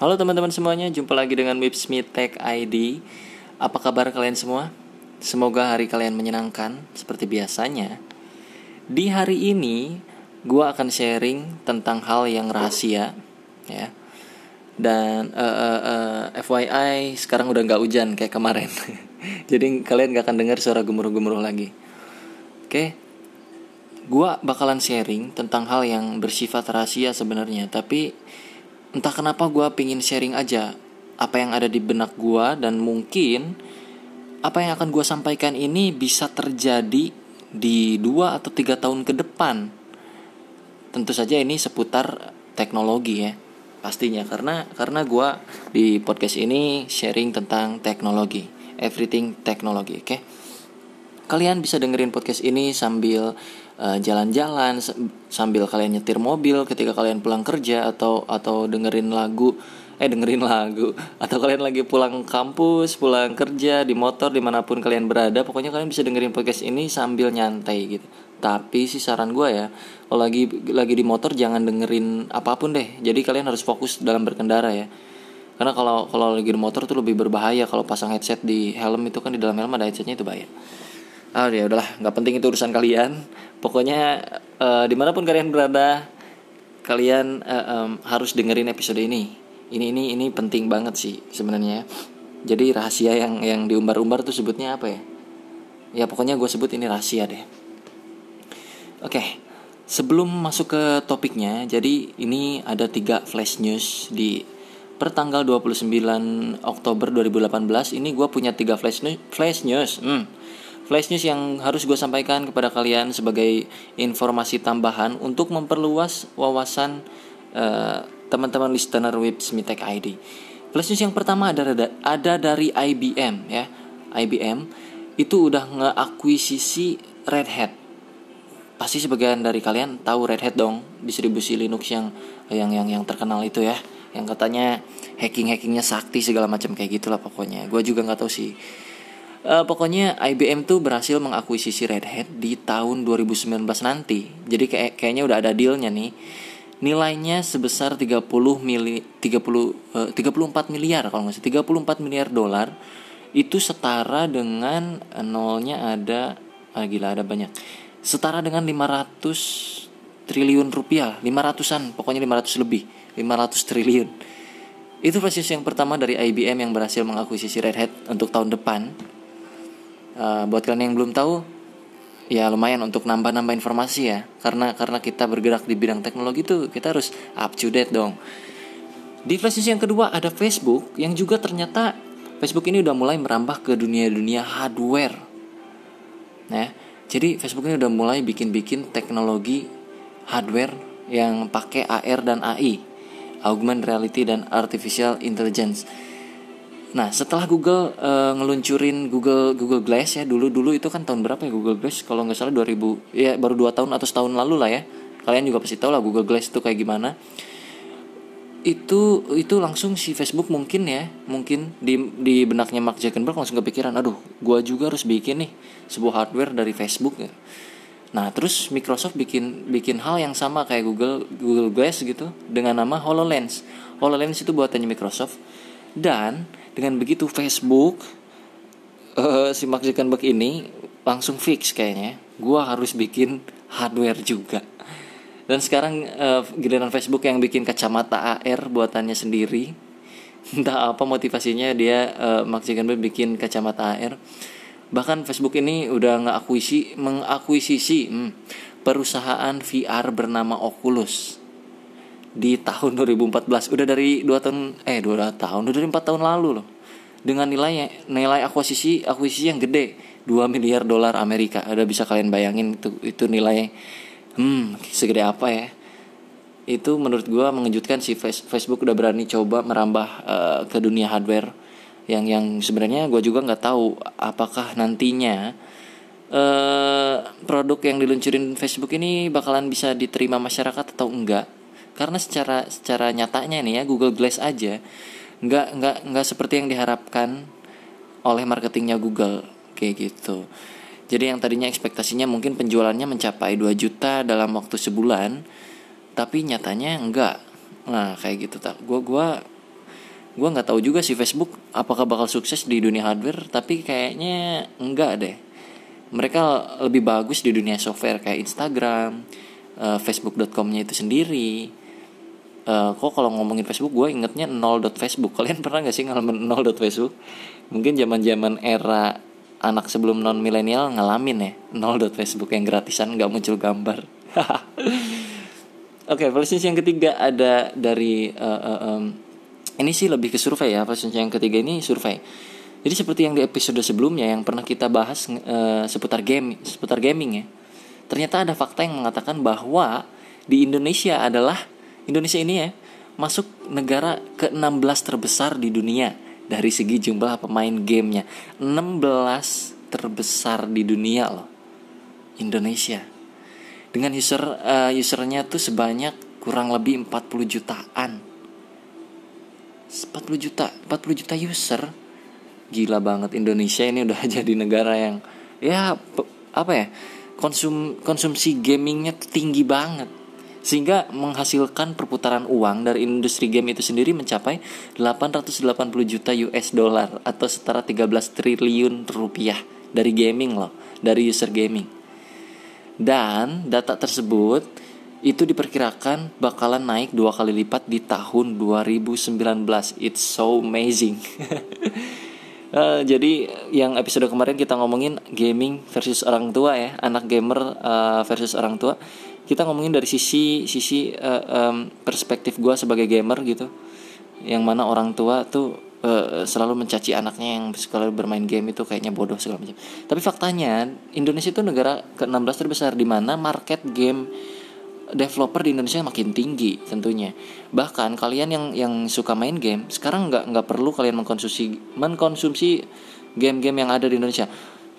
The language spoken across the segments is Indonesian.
Halo teman-teman semuanya, jumpa lagi dengan Wipsmith Tech ID. Apa kabar kalian semua? Semoga hari kalian menyenangkan seperti biasanya. Di hari ini, gue akan sharing tentang hal yang rahasia, ya. Dan uh, uh, uh, FYI, sekarang udah nggak hujan kayak kemarin. Jadi kalian gak akan dengar suara gemuruh-gemuruh lagi. Oke, okay? gue bakalan sharing tentang hal yang bersifat rahasia sebenarnya, tapi entah kenapa gue pingin sharing aja apa yang ada di benak gue dan mungkin apa yang akan gue sampaikan ini bisa terjadi di dua atau tiga tahun ke depan. Tentu saja ini seputar teknologi ya pastinya. Karena karena gue di podcast ini sharing tentang teknologi. Everything teknologi oke? Okay? kalian bisa dengerin podcast ini sambil jalan-jalan uh, sambil kalian nyetir mobil ketika kalian pulang kerja atau atau dengerin lagu eh dengerin lagu atau kalian lagi pulang kampus pulang kerja di motor di mana pun kalian berada pokoknya kalian bisa dengerin podcast ini sambil nyantai gitu. Tapi sih saran gue ya kalau lagi lagi di motor jangan dengerin apa pun deh. Jadi kalian harus fokus dalam berkendara ya. Karena kalau kalau lagi di motor tuh lebih berbahaya kalau pasang headset di helm itu kan di dalam helm ada headsetnya itu bahaya. Ah ya udahlah nggak penting itu urusan kalian pokoknya uh, di mana pun kalian berada kalian uh, um, harus dengerin episode ini. Ini ini ini penting banget sih sebenarnya. Jadi rahasia yang yang diumbar-umbar tuh sebutnya apa ya? Ya pokoknya gue sebut ini rahasia deh. Oke okay. sebelum masuk ke topiknya jadi ini ada tiga flash news di pertanggal 29 Oktober 2018 ini gue punya tiga flash news. Hmm Flash news yang harus gue sampaikan kepada kalian sebagai informasi tambahan untuk memperluas wawasan uh, teman-teman listener Web Smitek ID. Flash news yang pertama ada ada dari IBM ya. IBM itu udah ngeakuisisi Red Hat. Pasti sebagian dari kalian tahu Red Hat dong, distribusi Linux yang yang yang yang terkenal itu ya, yang katanya hacking hackingnya sakti segala macam kayak gitulah pokoknya. Gue juga nggak tahu sih Uh, pokoknya IBM tuh berhasil mengakuisisi Red Hat di tahun 2019 nanti. Jadi kayak kayaknya udah ada dealnya nih. Nilainya sebesar 30 mili 30 uh, 34 miliar kalau nggak salah 34 miliar dolar. Itu setara dengan uh, nolnya ada ah, gila ada banyak. Setara dengan 500 triliun rupiah, 500-an, pokoknya 500 lebih, 500 triliun. Itu proses yang pertama dari IBM yang berhasil mengakuisisi Red Hat untuk tahun depan uh, buat kalian yang belum tahu ya lumayan untuk nambah-nambah informasi ya. Karena karena kita bergerak di bidang teknologi tuh kita harus up to date dong. Di flash yang kedua ada Facebook yang juga ternyata Facebook ini udah mulai merambah ke dunia-dunia hardware. Nah jadi Facebook ini udah mulai bikin-bikin teknologi hardware yang pakai AR dan AI augmented reality dan artificial intelligence Nah, setelah Google uh, ngeluncurin Google Google Glass ya dulu dulu itu kan tahun berapa ya Google Glass kalau nggak salah 2000 ya baru dua tahun atau setahun lalu lah ya. Kalian juga pasti tahu lah Google Glass itu kayak gimana. Itu itu langsung si Facebook mungkin ya, mungkin di di benaknya Mark Zuckerberg langsung kepikiran, aduh, gua juga harus bikin nih sebuah hardware dari Facebook ya. Nah, terus Microsoft bikin bikin hal yang sama kayak Google Google Glass gitu dengan nama HoloLens. HoloLens itu buatannya Microsoft dan dengan begitu Facebook uh, si Mark Zuckerberg ini langsung fix kayaknya. Gue harus bikin hardware juga. Dan sekarang uh, giliran Facebook yang bikin kacamata AR buatannya sendiri entah apa motivasinya dia uh, Mark Zuckerberg bikin kacamata AR bahkan Facebook ini udah ngakuisi mengakuisisi hmm, perusahaan VR bernama Oculus di tahun 2014 udah dari dua tahun eh dua tahun udah dari empat tahun lalu loh. Dengan nilai nilai akuisisi akuisisi yang gede 2 miliar dolar Amerika. Udah bisa kalian bayangin itu itu nilai hmm segede apa ya? Itu menurut gue mengejutkan sih. Facebook udah berani coba merambah uh, ke dunia hardware yang yang sebenarnya gue juga nggak tahu apakah nantinya uh, produk yang diluncurin Facebook ini bakalan bisa diterima masyarakat atau enggak karena secara secara nyatanya nih ya Google Glass aja nggak nggak nggak seperti yang diharapkan oleh marketingnya Google kayak gitu. Jadi yang tadinya ekspektasinya mungkin penjualannya mencapai 2 juta dalam waktu sebulan tapi nyatanya enggak nah kayak gitu tak gua gua gue nggak tahu juga sih Facebook apakah bakal sukses di dunia hardware tapi kayaknya enggak deh. Mereka lebih bagus di dunia software kayak Instagram uh, Facebook.com-nya itu sendiri uh, kok kalau ngomongin Facebook gue ingetnya nol Facebook kalian pernah nggak sih ngalamin Facebook mungkin zaman zaman era anak sebelum non milenial ngalamin ya nol Facebook yang gratisan nggak muncul gambar Oke, okay, versi yang ketiga ada dari uh, uh, um, ini sih lebih ke survei ya. Versi yang ketiga ini survei. Jadi seperti yang di episode sebelumnya yang pernah kita bahas uh, seputar game, seputar gaming ya. Ternyata ada fakta yang mengatakan bahwa di Indonesia adalah Indonesia ini ya masuk negara ke-16 terbesar di dunia dari segi jumlah pemain gamenya. 16 terbesar di dunia loh. Indonesia dengan user uh, usernya tuh sebanyak kurang lebih 40 jutaan 40 juta 40 juta user gila banget Indonesia ini udah jadi negara yang ya apa ya konsum konsumsi gamingnya tinggi banget sehingga menghasilkan perputaran uang dari industri game itu sendiri mencapai 880 juta US dollar atau setara 13 triliun rupiah dari gaming loh dari user gaming dan data tersebut itu diperkirakan bakalan naik dua kali lipat di tahun 2019. It's so amazing. uh, jadi yang episode kemarin kita ngomongin gaming versus orang tua ya, anak gamer uh, versus orang tua. Kita ngomongin dari sisi sisi uh, um, perspektif gue sebagai gamer gitu. Yang mana orang tua tuh uh, selalu mencaci anaknya yang sekali bermain game itu kayaknya bodoh segala macam. Tapi faktanya Indonesia itu negara ke-16 terbesar di mana market game developer di Indonesia makin tinggi tentunya. Bahkan kalian yang yang suka main game sekarang nggak nggak perlu kalian mengkonsumsi mengkonsumsi game-game yang ada di Indonesia.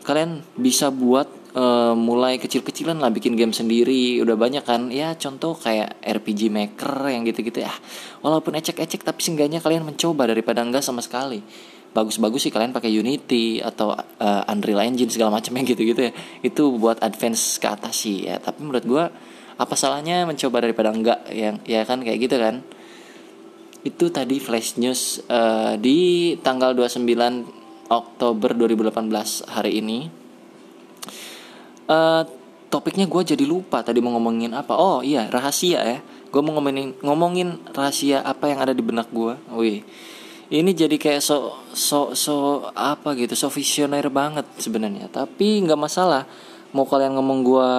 Kalian bisa buat uh, mulai kecil-kecilan lah bikin game sendiri. Udah banyak kan ya contoh kayak RPG Maker yang gitu-gitu. Ya walaupun ecek-ecek tapi seenggaknya kalian mencoba daripada enggak sama sekali. Bagus-bagus sih kalian pakai Unity atau uh, Unreal Engine segala macam yang gitu-gitu ya. Itu buat advance ke atas sih ya. Tapi menurut gue apa salahnya mencoba daripada enggak yang ya kan? Kayak gitu kan? Itu tadi flash news uh, di tanggal 29 Oktober 2018 hari ini uh, topiknya gue jadi lupa tadi mau ngomongin apa. Oh iya rahasia ya. Gue mau ngomongin ngomongin rahasia apa yang ada di benak gue wih. Ini jadi kayak so so so apa gitu so visioner banget sebenarnya. Tapi nggak masalah. Mau kalian ngomong gue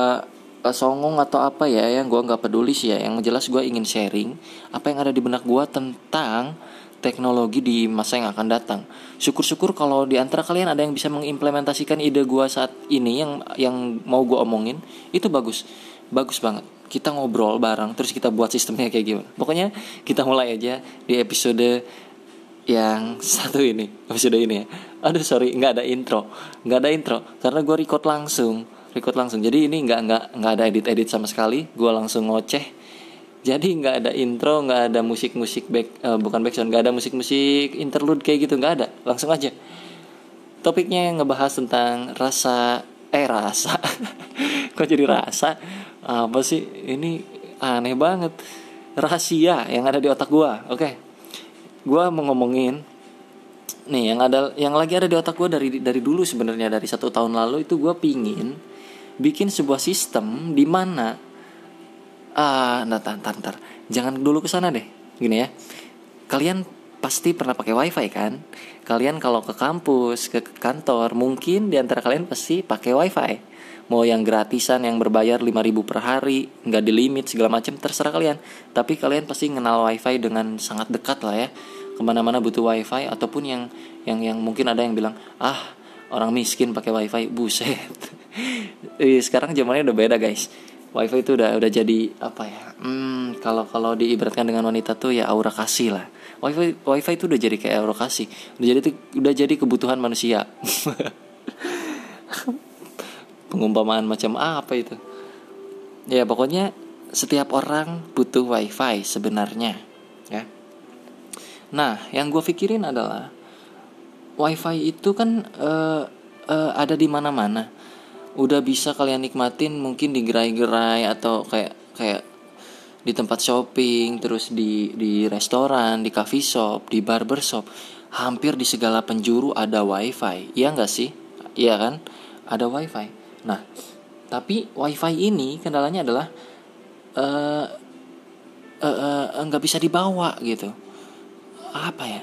uh, songong atau apa ya yang gue nggak peduli sih ya. Yang jelas gue ingin sharing apa yang ada di benak gue tentang teknologi di masa yang akan datang. Syukur-syukur kalau di antara kalian ada yang bisa mengimplementasikan ide gue saat ini yang yang mau gue omongin itu bagus, bagus banget. Kita ngobrol bareng, terus kita buat sistemnya kayak gimana. Pokoknya kita mulai aja di episode yang satu ini, episode ini ya. Aduh sorry, nggak ada intro, nggak ada intro karena gue record langsung, record langsung. Jadi ini nggak nggak nggak ada edit-edit sama sekali. Gue langsung ngoceh jadi nggak ada intro nggak ada musik musik back uh, bukan background nggak ada musik musik interlude kayak gitu nggak ada. Langsung aja. Topiknya yang ngebahas tentang rasa eh rasa. Kok jadi rasa? Apa sih? Ini aneh banget. Rahasia yang ada di otak gua. Oke. Okay. gua mau ngomongin nih yang ada yang lagi ada di otak gua dari dari dulu sebenarnya dari satu tahun lalu itu gua pingin bikin sebuah sistem di mana ah uh, ntar, ntar, jangan dulu ke sana deh. Gini ya. Kalian pasti pernah pakai wifi kan? Kalian kalau ke kampus ke kantor mungkin di antara kalian pasti pakai wifi. Mau yang gratisan yang berbayar 5000 per hari nggak di limit segala macam terserah kalian. Tapi kalian pasti kenal wifi dengan sangat dekat lah ya. Ke mana-mana butuh wifi ataupun yang yang yang mungkin ada yang bilang ah orang miskin pakai wifi. Buset. Sekarang zamannya udah beda guys wifi itu udah udah jadi apa ya hmm, kalau kalau diibaratkan dengan wanita tuh ya aura kasih lah. Wifi wifi itu udah jadi kayak aura kasih. Udah jadi udah jadi kebutuhan manusia. Pengumpamaan macam apa itu? Ya pokoknya setiap orang butuh wifi sebenarnya ya. Nah yang gue pikirin adalah wifi itu kan uh, uh, ada di mana-mana udah bisa kalian nikmatin mungkin di gerai-gerai atau kayak kayak di tempat shopping terus di di restoran di coffee shop di barber shop hampir di segala penjuru ada wifi. Iya nggak sih? Iya kan? Ada wifi. Nah tapi wifi ini kendalanya adalah uh, uh, uh, bisa dibawa gitu. Apa ya?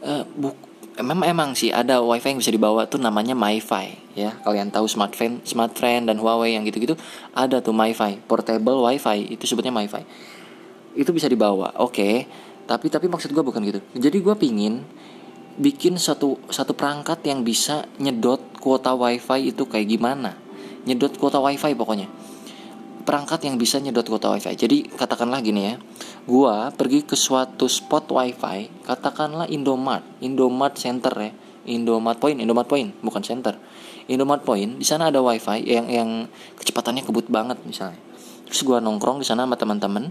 Uh, buk emang emang sih ada wifi yang bisa dibawa tuh namanya MiFi ya. Kalian tahu smartphone smartphone dan Huawei yang gitu-gitu ada tuh MiFi portable wifi itu sebutnya MiFi. Itu bisa dibawa oke. Okay. tapi tapi maksud gue bukan gitu. Jadi gue pingin bikin satu satu perangkat yang bisa nyedot kuota wifi itu kayak gimana. Nyedot kuota wifi pokoknya perangkat yang bisa nyedot kuota wifi. Jadi katakanlah gini ya. Gua pergi ke suatu spot wifi katakanlah Indomart. Indomart Center ya. Indomart Point Indomart Point bukan center. Indomart Point di sana ada wifi yang yang kecepatannya kebut banget misalnya. Terus gua nongkrong di sana sama teman-teman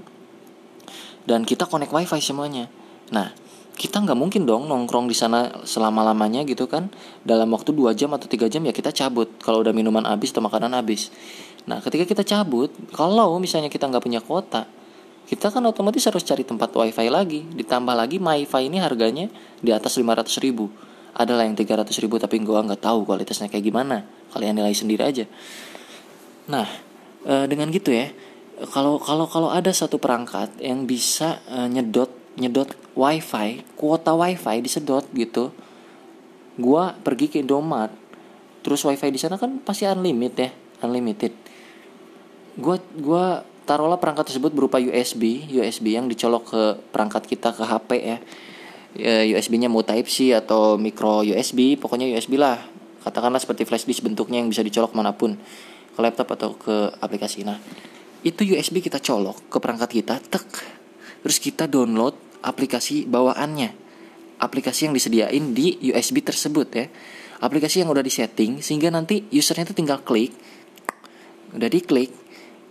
dan kita connect wifi semuanya. Nah kita nggak mungkin dong nongkrong di sana selama lamanya gitu kan. Dalam waktu 2 jam atau tiga jam ya kita cabut. Kalau udah minuman habis atau makanan habis. Nah ketika kita cabut kalau misalnya kita nggak punya kuota kita kan otomatis harus cari tempat wifi lagi. Ditambah lagi wifi ini harganya di atas 500 ribu. Ada lah yang 300 ribu tapi gue nggak tahu kualitasnya kayak gimana. Kalian nilai sendiri aja. Nah e, dengan gitu ya kalau kalau kalau ada satu perangkat yang bisa e, nyedot nyedot wifi kuota wifi disedot gitu gua pergi ke Indomaret. Terus wifi di sana kan pasti unlimited ya unlimited. Gua gua taruhlah perangkat tersebut berupa USB USB yang dicolok ke perangkat kita ke HP ya, ya USB-nya mau Type C atau micro USB pokoknya USB lah. Katakanlah seperti flash disk bentuknya yang bisa dicolok mana pun ke laptop atau ke aplikasi. Nah itu USB kita colok ke perangkat kita tek. Terus kita download aplikasi bawaannya. Aplikasi yang disediain di USB tersebut ya. Aplikasi yang udah disetting sehingga nanti usernya itu tinggal klik. Udah diklik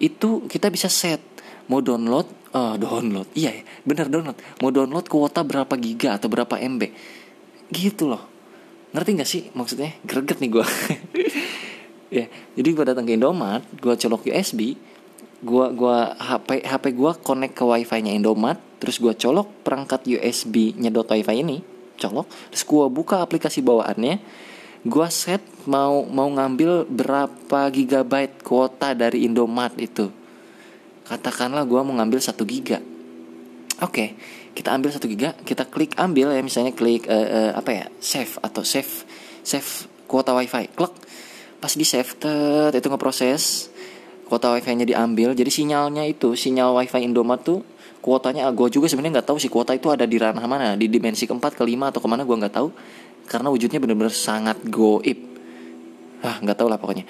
itu kita bisa set. Mau download uh, download iya ya bener download. Mau download kuota berapa giga atau berapa MB gitu loh. Ngerti nggak sih maksudnya? Greget nih gue ya jadi gue datang ke Indomaret gue colok USB gua gua HP HP gua connect ke wifi-nya Indomaret terus gua colok perangkat USB nyedot wifi ini colok. Terus gua buka aplikasi bawaannya. Gua set mau mau ngambil berapa gigabyte kuota dari Indomaret itu. Katakanlah gua mau ngambil satu giga. Oke kita ambil satu giga kita klik ambil ya misalnya klik uh, uh, apa ya save atau save save kuota wifi. Klik pas di save tet itu ngeproses. Kuota wifi-nya diambil. Jadi sinyalnya itu sinyal wifi Indomaret tuh kuotanya gue juga sebenarnya nggak tahu sih kuota itu ada di ranah mana di dimensi keempat kelima atau ke mana gue nggak tahu. Karena wujudnya benar-benar sangat goib. Ah nggak tahu lah pokoknya.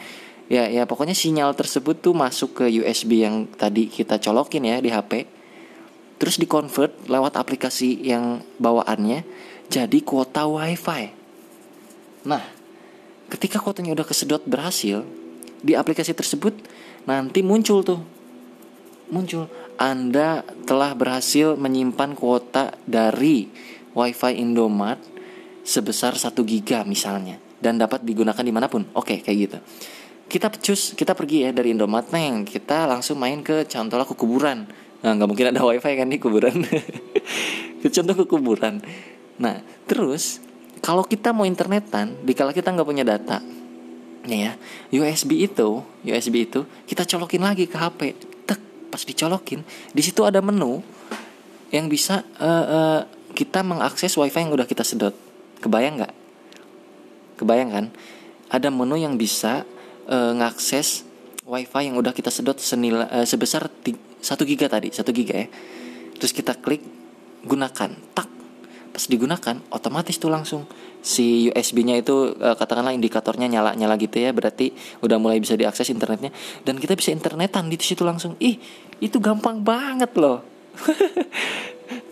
Ya ya pokoknya sinyal tersebut tuh masuk ke USB yang tadi kita colokin ya di HP terus dikonvert lewat aplikasi yang bawaannya jadi kuota wifi. Nah ketika kuotanya udah kesedot berhasil di aplikasi tersebut nanti muncul tuh. Muncul Anda telah berhasil menyimpan kuota dari WiFi Indomaret sebesar 1 giga misalnya dan dapat digunakan di mana pun. Oke kayak gitu. Kita pecus kita pergi ya dari Indomaret neng. Kita langsung main ke contohnya ke kuburan. Nah nggak mungkin ada wifi kan di kuburan. Contoh ke kuburan. Nah terus kalau kita mau internetan dikala kita nggak punya data nih ya USB itu USB itu kita colokin lagi ke HP pas dicolokin di situ ada menu yang bisa uh, uh, kita mengakses wifi yang udah kita sedot. Kebayang nggak? Kebayang kan? Ada menu yang bisa uh, ngakses wifi yang udah kita sedot senilai uh, sebesar 1 giga tadi 1 giga ya. Terus kita klik gunakan tak pas digunakan otomatis tuh langsung. Si USB-nya itu uh, katakanlah indikatornya nyala-nyala gitu ya berarti udah mulai bisa diakses internetnya. Dan kita bisa internetan di situ langsung. Ih itu gampang banget loh.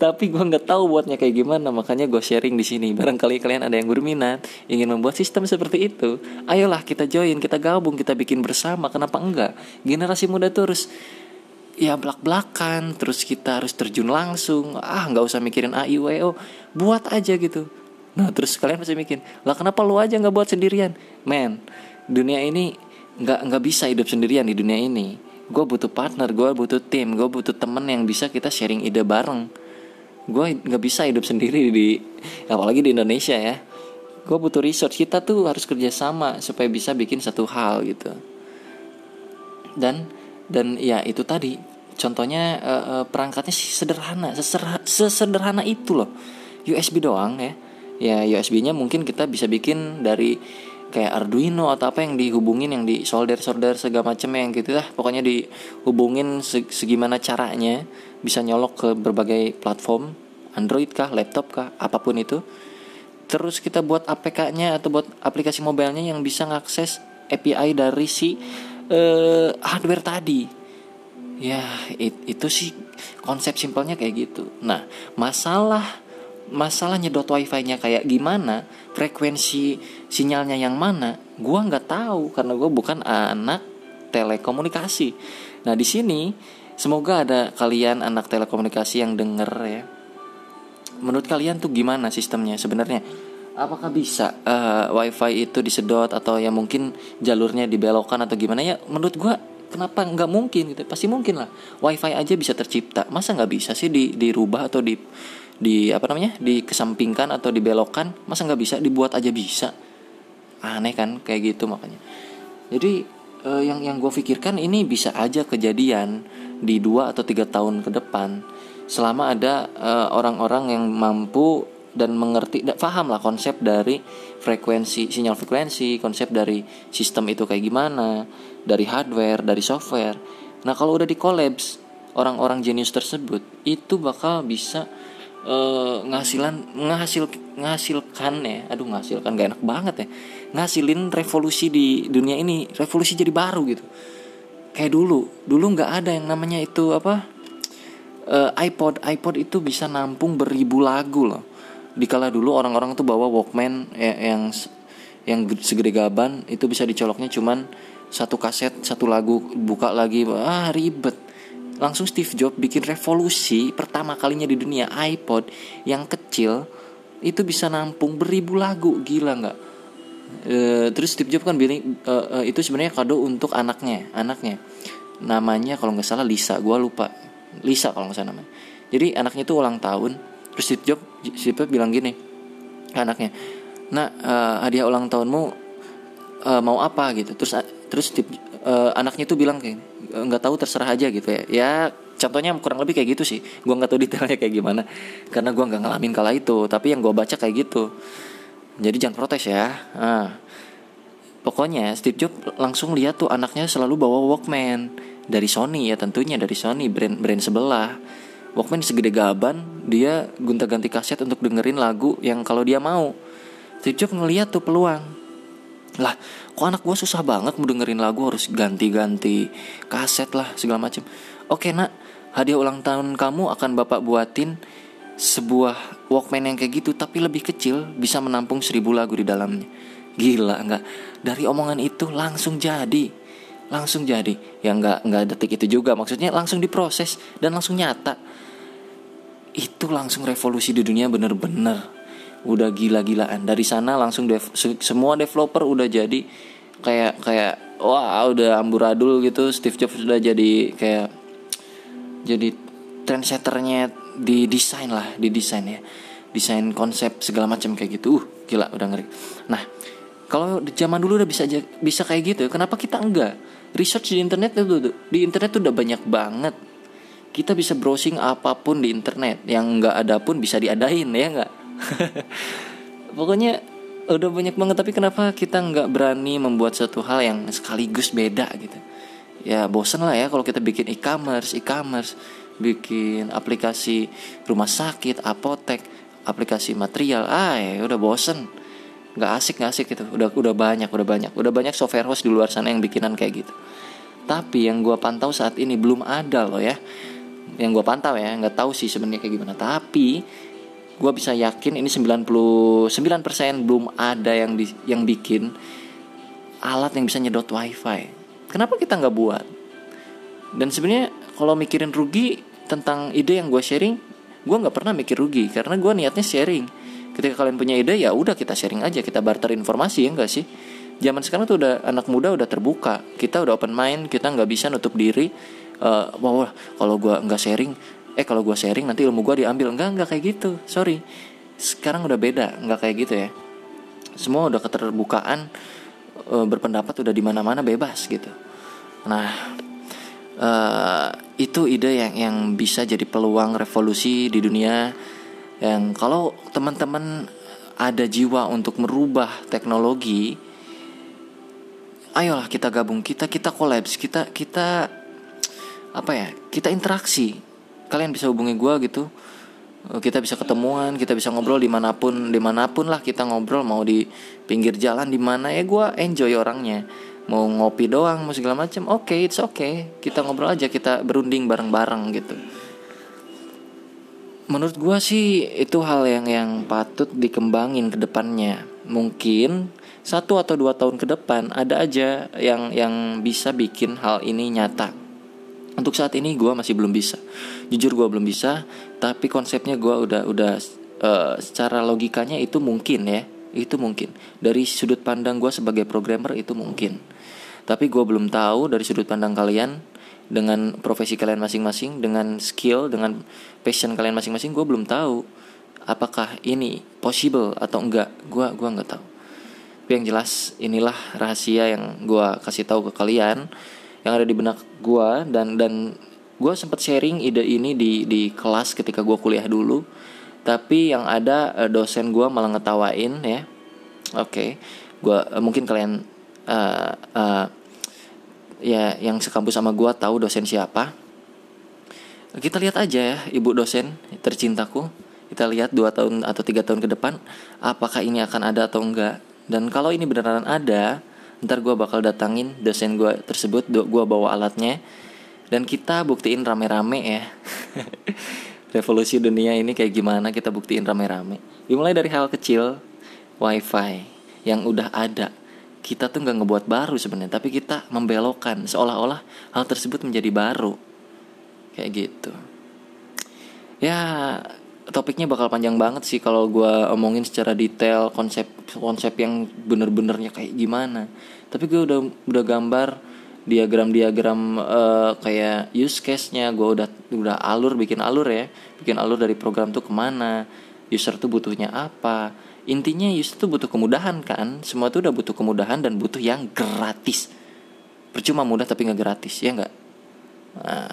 Tapi gue nggak tahu buatnya kayak gimana makanya gue sharing di sini. Barangkali kalian ada yang berminat ingin membuat sistem seperti itu ayolah kita join kita gabung kita bikin bersama. Kenapa enggak? Generasi muda tuh harus ya belak belakan terus kita harus terjun langsung. Ah nggak usah mikirin a i w o. Buat aja gitu. Nah terus kalian pasti mikir, lah kenapa lu aja nggak buat sendirian? Men, dunia ini nggak nggak bisa hidup sendirian di dunia ini. gue butuh partner gue butuh tim gue butuh temen yang bisa kita sharing ide bareng. Gue nggak bisa hidup sendiri di apalagi di Indonesia ya. Gue butuh research kita tuh harus kerjasama supaya bisa bikin satu hal gitu. Dan dan ya itu tadi contohnya uh, perangkatnya sederhana seserha, sesederhana itu loh. USB doang ya. Ya USB-nya mungkin kita bisa bikin dari kayak Arduino atau apa yang dihubungin yang di solder solder segala macam yang gitu lah. Pokoknya dihubungin segimana caranya bisa nyolok ke berbagai platform Android kah laptop kah apa pun itu. Terus kita buat APK-nya atau buat aplikasi mobilenya yang bisa ngakses API dari si uh, hardware tadi ya it, itu sih konsep simpelnya kayak gitu nah masalah masalah nyedot wifi-nya kayak gimana, frekuensi sinyalnya yang mana, gua nggak tahu karena gue bukan anak telekomunikasi. Nah di sini semoga ada kalian anak telekomunikasi yang denger ya. Menurut kalian tuh gimana sistemnya sebenarnya? Apakah bisa uh, wifi itu disedot atau ya mungkin jalurnya dibelokkan atau gimana ya? Menurut gua kenapa? Nggak mungkin gitu? Pasti mungkin lah. Wifi aja bisa tercipta, masa nggak bisa sih di dirubah atau di di apa namanya? Dikesampingkan atau dibelokkan? Masa nggak bisa? Dibuat aja bisa. Aneh kan? Kayak gitu makanya. Jadi eh, yang yang gue pikirkan ini bisa aja kejadian di dua atau tiga tahun ke depan. Selama ada eh, orang-orang yang mampu dan mengerti dan paham lah konsep dari frekuensi sinyal frekuensi konsep dari sistem itu kayak gimana dari hardware dari software. Nah kalau udah di collapse orang-orang jenius tersebut itu bakal bisa uh, ngasilan ngahasil ngahasilkan ya aduh ngahasilkan gak enak banget ya ngasilin revolusi di dunia ini revolusi jadi baru gitu. Kayak dulu dulu nggak ada yang namanya itu apa uh, iPod iPod itu bisa nampung beribu lagu loh dikala dulu orang-orang tuh bawa Walkman ya, yang yang segede gaban itu bisa dicoloknya cuman satu kaset satu lagu buka lagi ah ribet. Langsung Steve Jobs bikin revolusi pertama kalinya di dunia iPod yang kecil itu bisa nampung beribu lagu gila nggak? E, terus Steve Jobs kan bilang e, e, itu sebenarnya kado untuk anaknya anaknya. Namanya kalau nggak salah Lisa gue lupa. Lisa kalau nggak salah namanya. Jadi anaknya itu ulang tahun terus Steve Jobs Steve Jobs bilang gini anaknya nah e, hadiah ulang tahunmu e, mau apa? Gitu. Terus terus Steve, e, anaknya tuh bilang kayak nggak tahu terserah aja gitu ya. Ya contohnya kurang lebih kayak gitu sih. Gue nggak tahu detailnya kayak gimana karena gue nggak ngalamin kala itu. Tapi yang gue baca kayak gitu. Jadi jangan protes ya. Nah, pokoknya Steve Jobs langsung lihat tuh anaknya selalu bawa Walkman. Dari Sony ya tentunya dari Sony brand brand sebelah Walkman segede gaban dia gonta-ganti kaset untuk dengerin lagu yang kalau dia mau. Steve Jobs ngeliat tuh peluang. Lah kok anak gue susah banget mau dengerin lagu harus ganti-ganti kaset lah segala macem. Oke nak hadiah ulang tahun kamu akan bapak buatin sebuah Walkman yang kayak gitu tapi lebih kecil bisa menampung seribu lagu di dalamnya. Gila nggak dari omongan itu langsung jadi langsung jadi. Ya nggak nggak detik itu juga. Maksudnya langsung diproses dan langsung nyata. Itu langsung revolusi di dunia bener-bener. Udah gila-gilaan. Dari sana langsung dev, semua developer udah jadi kayak kayak wah udah amburadul gitu. Steve Jobs sudah jadi kayak jadi trendsetternya di desain lah di desain ya. Desain konsep segala macam kayak gitu. Uh gila udah ngeri. Nah kalau zaman dulu udah bisa bisa kayak gitu kenapa kita enggak? Research di internet itu di internet tuh udah banyak banget. Kita bisa browsing apa pun di internet. Yang enggak ada pun bisa diadain ya enggak? Pokoknya udah banyak banget. Tapi kenapa kita nggak berani membuat satu hal yang sekaligus beda gitu? Ya bosen lah ya kalau kita bikin e-commerce e-commerce. Bikin aplikasi rumah sakit apotek aplikasi material. Ah ya udah bosen nggak asik nggak asik gitu. Udah udah banyak udah banyak. Udah banyak software host di luar sana yang bikinan kayak gitu. Tapi yang gue pantau saat ini belum ada loh ya. Yang gue pantau ya nggak tahu sih sebenarnya kayak gimana. Tapi gue bisa yakin ini 99% belum ada yang di, yang bikin alat yang bisa nyedot wifi. Kenapa kita nggak buat? Dan sebenarnya kalau mikirin rugi tentang ide yang gue sharing gue nggak pernah mikir rugi. Karena gue niatnya sharing ketika kalian punya ide ya udah kita sharing aja kita barter informasi ya enggak sih? Zaman sekarang tuh udah anak muda udah terbuka. Kita udah open mind kita nggak bisa nutup diri uh, wah, kalau gue nggak sharing eh kalau gue sharing nanti ilmu gue diambil. Enggak enggak kayak gitu. Sorry. Sekarang udah beda nggak kayak gitu ya. Semua udah keterbukaan uh, berpendapat udah di mana mana bebas gitu. Nah uh, itu ide yang yang bisa jadi peluang revolusi di dunia yang kalau teman-teman ada jiwa untuk merubah teknologi ayolah kita gabung kita kita kolaps kita kita apa ya kita interaksi. Kalian bisa hubungi gue gitu. Eh, kita bisa ketemuan kita bisa ngobrol di mana pun di mana pun lah kita ngobrol mau di pinggir jalan di mana ya gue enjoy orangnya. Mau ngopi doang mau segala macam oke okay, it's okay. Kita ngobrol aja kita berunding bareng-bareng gitu menurut gue sih itu hal yang yang patut dikembangin ke depannya. Mungkin satu atau dua tahun ke depan ada aja yang yang bisa bikin hal ini nyata. Untuk saat ini gue masih belum bisa. Jujur gue belum bisa tapi konsepnya gue udah udah uh, secara logikanya itu mungkin ya. Itu mungkin. Dari sudut pandang gue sebagai programmer itu mungkin. Tapi gue belum tahu dari sudut pandang kalian dengan profesi kalian masing-masing dengan skill dengan passion kalian masing-masing gue belum tahu apakah ini possible atau enggak. Gue gua nggak tahu. Tapi yang jelas inilah rahasia yang gue kasih tahu ke kalian yang ada di benak gue dan dan gue sempat sharing ide ini di di kelas ketika gue kuliah dulu. Tapi yang ada eh, dosen gue malah ngetawain ya. Oke okay. gue uh, mungkin kalian uh, uh, ya yang sekampus sama gue tahu dosen siapa. Kita lihat aja ya ibu dosen tercintaku. Kita lihat dua tahun atau tiga tahun ke depan apakah ini akan ada atau enggak. Dan kalau ini beneran ada ntar gue bakal datangin dosen gue tersebut gue bawa alatnya. Dan kita buktiin rame-rame ya. Revolusi dunia ini kayak gimana kita buktiin rame-rame. Dimulai dari hal kecil wifi yang udah ada kita tuh nggak ngebuat baru sebenarnya tapi kita membelokkan seolah-olah hal tersebut menjadi baru. Kayak gitu. Ya topiknya bakal panjang banget sih kalau gue omongin secara detail konsep konsep yang bener-benernya kayak gimana. Tapi gue udah udah gambar diagram-diagram uh, kayak use case-nya. Gue udah udah alur bikin alur ya. Bikin alur dari program tuh ke mana user tuh butuhnya apa intinya user tuh butuh kemudahan kan semua tuh udah butuh kemudahan dan butuh yang gratis percuma mudah tapi nggak gratis ya nggak nah,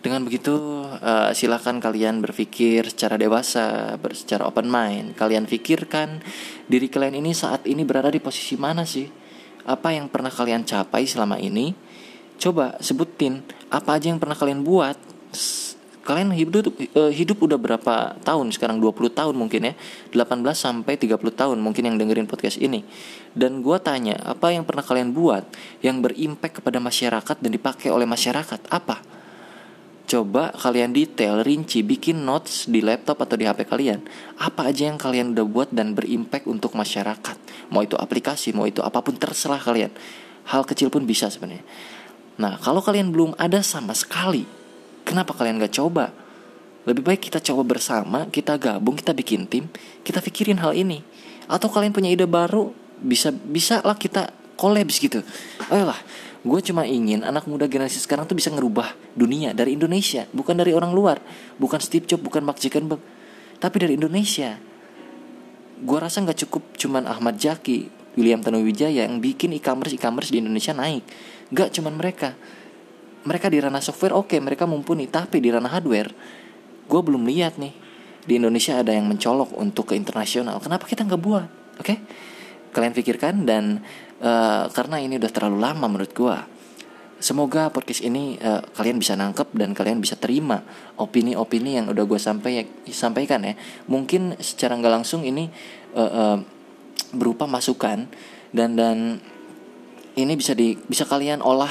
dengan begitu, uh, silakan kalian berpikir secara dewasa, secara open mind. Kalian pikirkan diri kalian ini saat ini berada di posisi mana sih? Apa yang pernah kalian capai selama ini? Coba sebutin apa aja yang pernah kalian buat. Kalian hidup uh, hidup udah berapa tahun sekarang 20 tahun mungkin ya 18 sampai 30 tahun mungkin yang dengerin podcast ini Dan gue tanya apa yang pernah kalian buat Yang berimpact kepada masyarakat dan dipakai oleh masyarakat Apa? Coba kalian detail, rinci, bikin notes di laptop atau di HP kalian. Apa aja yang kalian udah buat dan berimpact untuk masyarakat. Mau itu aplikasi, mau itu apa pun terserah kalian. Hal kecil pun bisa sebenarnya. Nah, kalau kalian belum ada sama sekali, kenapa kalian gak coba? Lebih baik kita coba bersama, kita gabung, kita bikin tim, kita pikirin hal ini. Atau kalian punya ide baru, bisa bisa lah kita kolaps gitu. Ayolah, gue cuma ingin anak muda generasi sekarang tuh bisa ngerubah dunia dari Indonesia bukan dari orang luar bukan Steve Jobs bukan Mark Zuckerberg tapi dari Indonesia gue rasa nggak cukup cuman Ahmad Jaki William Tanuwijaya yang bikin e-commerce e-commerce di Indonesia naik nggak cuman mereka mereka di ranah software oke okay, mereka mumpuni. Tapi di ranah hardware gue belum lihat nih di Indonesia ada yang mencolok untuk ke internasional. Kenapa kita nggak buat? Oke? Okay? kalian pikirkan dan uh, karena ini udah terlalu lama menurut gue semoga podcast ini uh, kalian bisa nangkep dan kalian bisa terima opini-opini yang udah gue sampai sampaikan ya. Mungkin secara nggak langsung ini uh, uh, berupa masukan dan dan ini bisa di bisa kalian olah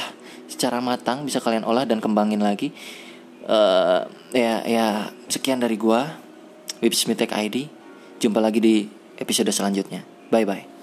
secara matang bisa kalian olah dan kembangin lagi. Uh, ya ya sekian dari gue Wibsmitek ID jumpa lagi di episode selanjutnya. Bye bye